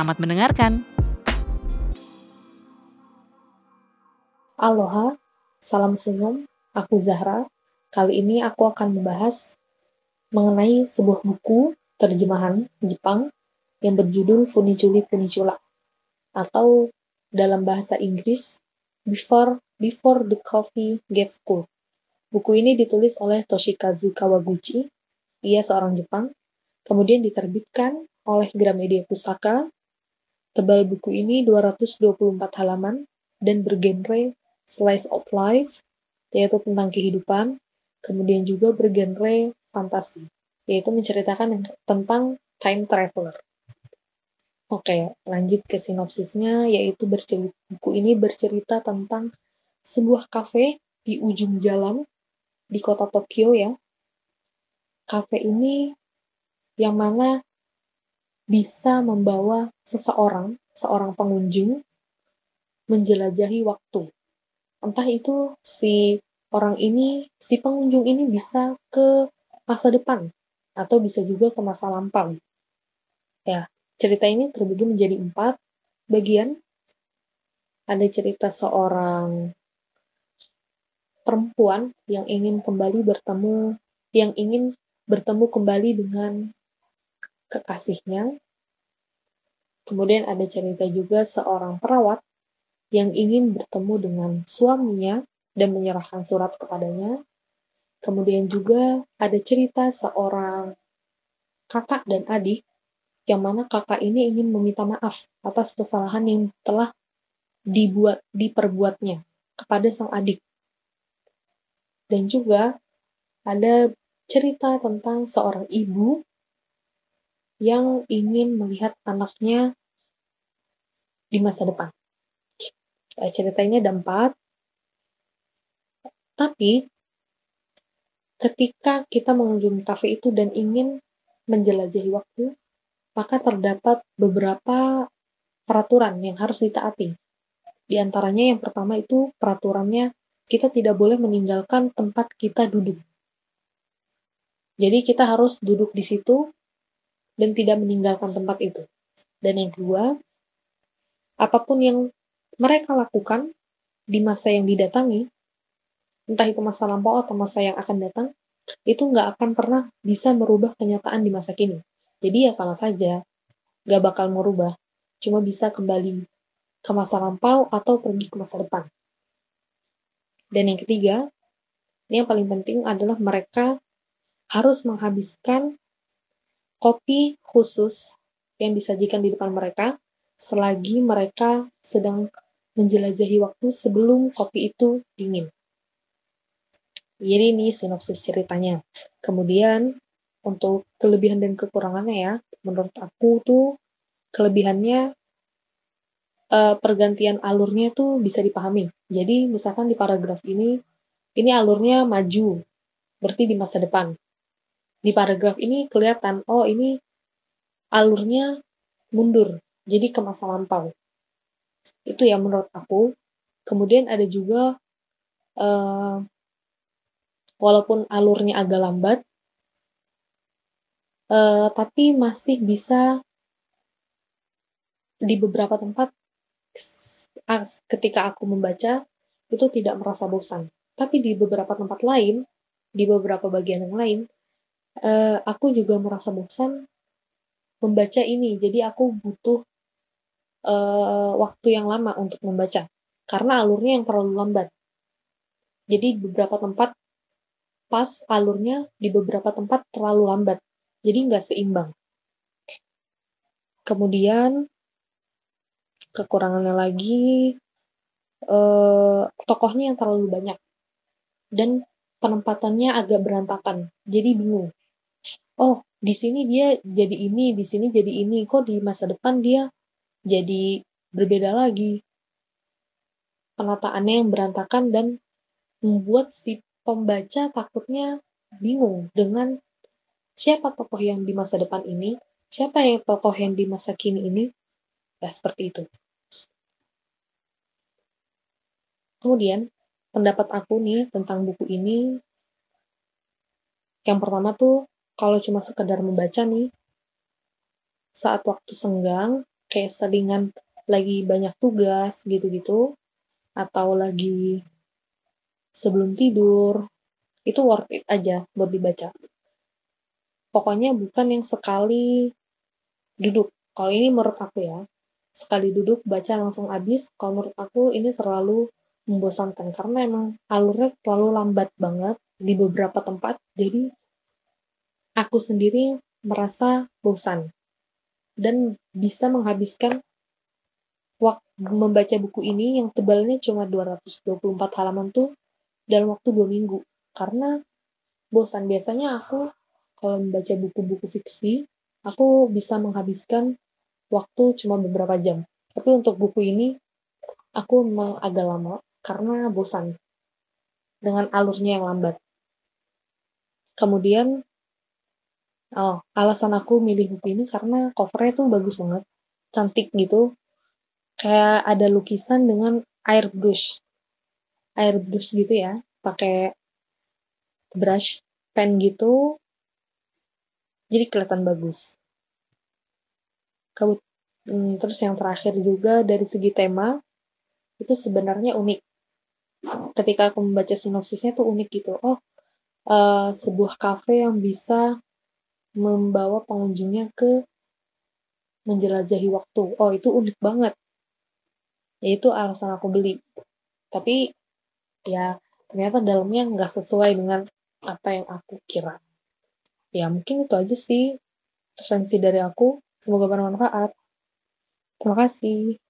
Selamat mendengarkan. Aloha, salam senyum, aku Zahra. Kali ini aku akan membahas mengenai sebuah buku terjemahan Jepang yang berjudul Funiculi Funicula atau dalam bahasa Inggris Before Before the Coffee Gets Cold. Buku ini ditulis oleh Toshikazu Kawaguchi. Ia seorang Jepang. Kemudian diterbitkan oleh Gramedia Pustaka Tebal buku ini 224 halaman dan bergenre slice of life, yaitu tentang kehidupan, kemudian juga bergenre fantasi, yaitu menceritakan tentang time traveler. Oke, lanjut ke sinopsisnya, yaitu bercerita, buku ini bercerita tentang sebuah kafe di ujung jalan di kota Tokyo ya. Kafe ini yang mana bisa membawa seseorang, seorang pengunjung, menjelajahi waktu. Entah itu si orang ini, si pengunjung ini bisa ke masa depan, atau bisa juga ke masa lampau. Ya, cerita ini terbagi menjadi empat bagian. Ada cerita seorang perempuan yang ingin kembali bertemu, yang ingin bertemu kembali dengan kekasihnya. Kemudian ada cerita juga seorang perawat yang ingin bertemu dengan suaminya dan menyerahkan surat kepadanya. Kemudian juga ada cerita seorang kakak dan adik yang mana kakak ini ingin meminta maaf atas kesalahan yang telah dibuat diperbuatnya kepada sang adik. Dan juga ada cerita tentang seorang ibu yang ingin melihat anaknya di masa depan. Eh, ceritanya ada empat, tapi ketika kita mengunjungi kafe itu dan ingin menjelajahi waktu, maka terdapat beberapa peraturan yang harus ditaati. Di antaranya yang pertama itu peraturannya kita tidak boleh meninggalkan tempat kita duduk. Jadi kita harus duduk di situ dan tidak meninggalkan tempat itu. Dan yang kedua, apa pun yang mereka lakukan di masa yang didatangi, entah itu masa lampau atau masa yang akan datang, itu nggak akan pernah bisa merubah kenyataan di masa kini. Jadi ya salah saja, nggak bakal merubah, cuma bisa kembali ke masa lampau atau pergi ke masa depan. Dan yang ketiga, ini yang paling penting adalah mereka harus menghabiskan kopi khusus yang disajikan di depan mereka selagi mereka sedang menjelajahi waktu sebelum kopi itu dingin. Jadi ini sinopsis ceritanya. Kemudian untuk kelebihan dan kekurangannya ya, menurut aku tuh kelebihannya uh, pergantian alurnya tuh bisa dipahami. Jadi misalkan di paragraf ini, ini alurnya maju, berarti di masa depan di paragraf ini kelihatan, oh ini alurnya mundur, jadi ke masa lampau. Itu yang menurut aku. Kemudian ada juga, uh, walaupun alurnya agak lambat, uh, tapi masih bisa di beberapa tempat ketika aku membaca itu tidak merasa bosan. Tapi di beberapa tempat lain, di beberapa bagian yang lain, uh, aku juga merasa bosan membaca ini. Jadi aku butuh uh, waktu yang lama untuk membaca karena alurnya yang terlalu lambat. Jadi beberapa tempat pas alurnya di beberapa tempat terlalu lambat. Jadi nggak seimbang. Kemudian kekurangannya lagi uh, tokohnya yang terlalu banyak dan penempatannya agak berantakan. Jadi bingung oh di sini dia jadi ini, di sini jadi ini, kok di masa depan dia jadi berbeda lagi. Penataannya yang berantakan dan membuat si pembaca takutnya bingung dengan siapa tokoh yang di masa depan ini, siapa yang tokoh yang di masa kini ini, ya seperti itu. Kemudian, pendapat aku nih tentang buku ini, yang pertama tuh, kalau cuma sekedar membaca nih, saat waktu senggang, kayak selingan lagi banyak tugas gitu-gitu, atau lagi sebelum tidur, itu worth it aja buat dibaca. Pokoknya bukan yang sekali duduk. Kalau ini menurut aku ya, sekali duduk baca langsung habis, kalau menurut aku ini terlalu membosankan. Karena emang alurnya terlalu lambat banget di beberapa tempat jadi aku sendiri merasa bosan dan bisa menghabiskan waktu membaca buku ini yang tebalnya cuma 224 halaman tuh dalam waktu dua minggu. Karena bosan. Biasanya aku kalau membaca buku-buku fiksi aku bisa menghabiskan waktu cuma beberapa jam. Tapi untuk buku ini aku memang agak lama karena bosan dengan alurnya yang lambat. Kemudian, oh, alasan aku milih buku ini karena covernya tuh bagus banget, cantik gitu. Kayak ada lukisan dengan airbrush, airbrush gitu ya, pakai brush pen gitu, jadi kelihatan bagus. Hmm, terus yang terakhir juga dari segi tema, itu sebenarnya unik ketika aku membaca sinopsisnya tuh unik gitu. Oh, uh, sebuah kafe yang bisa membawa pengunjungnya ke menjelajahi waktu. Oh, itu unik banget. Itu alasan aku beli. Tapi ya ternyata dalamnya nggak sesuai dengan apa yang aku kira. Ya mungkin itu aja sih resensi dari aku. Semoga bermanfaat. Terima kasih.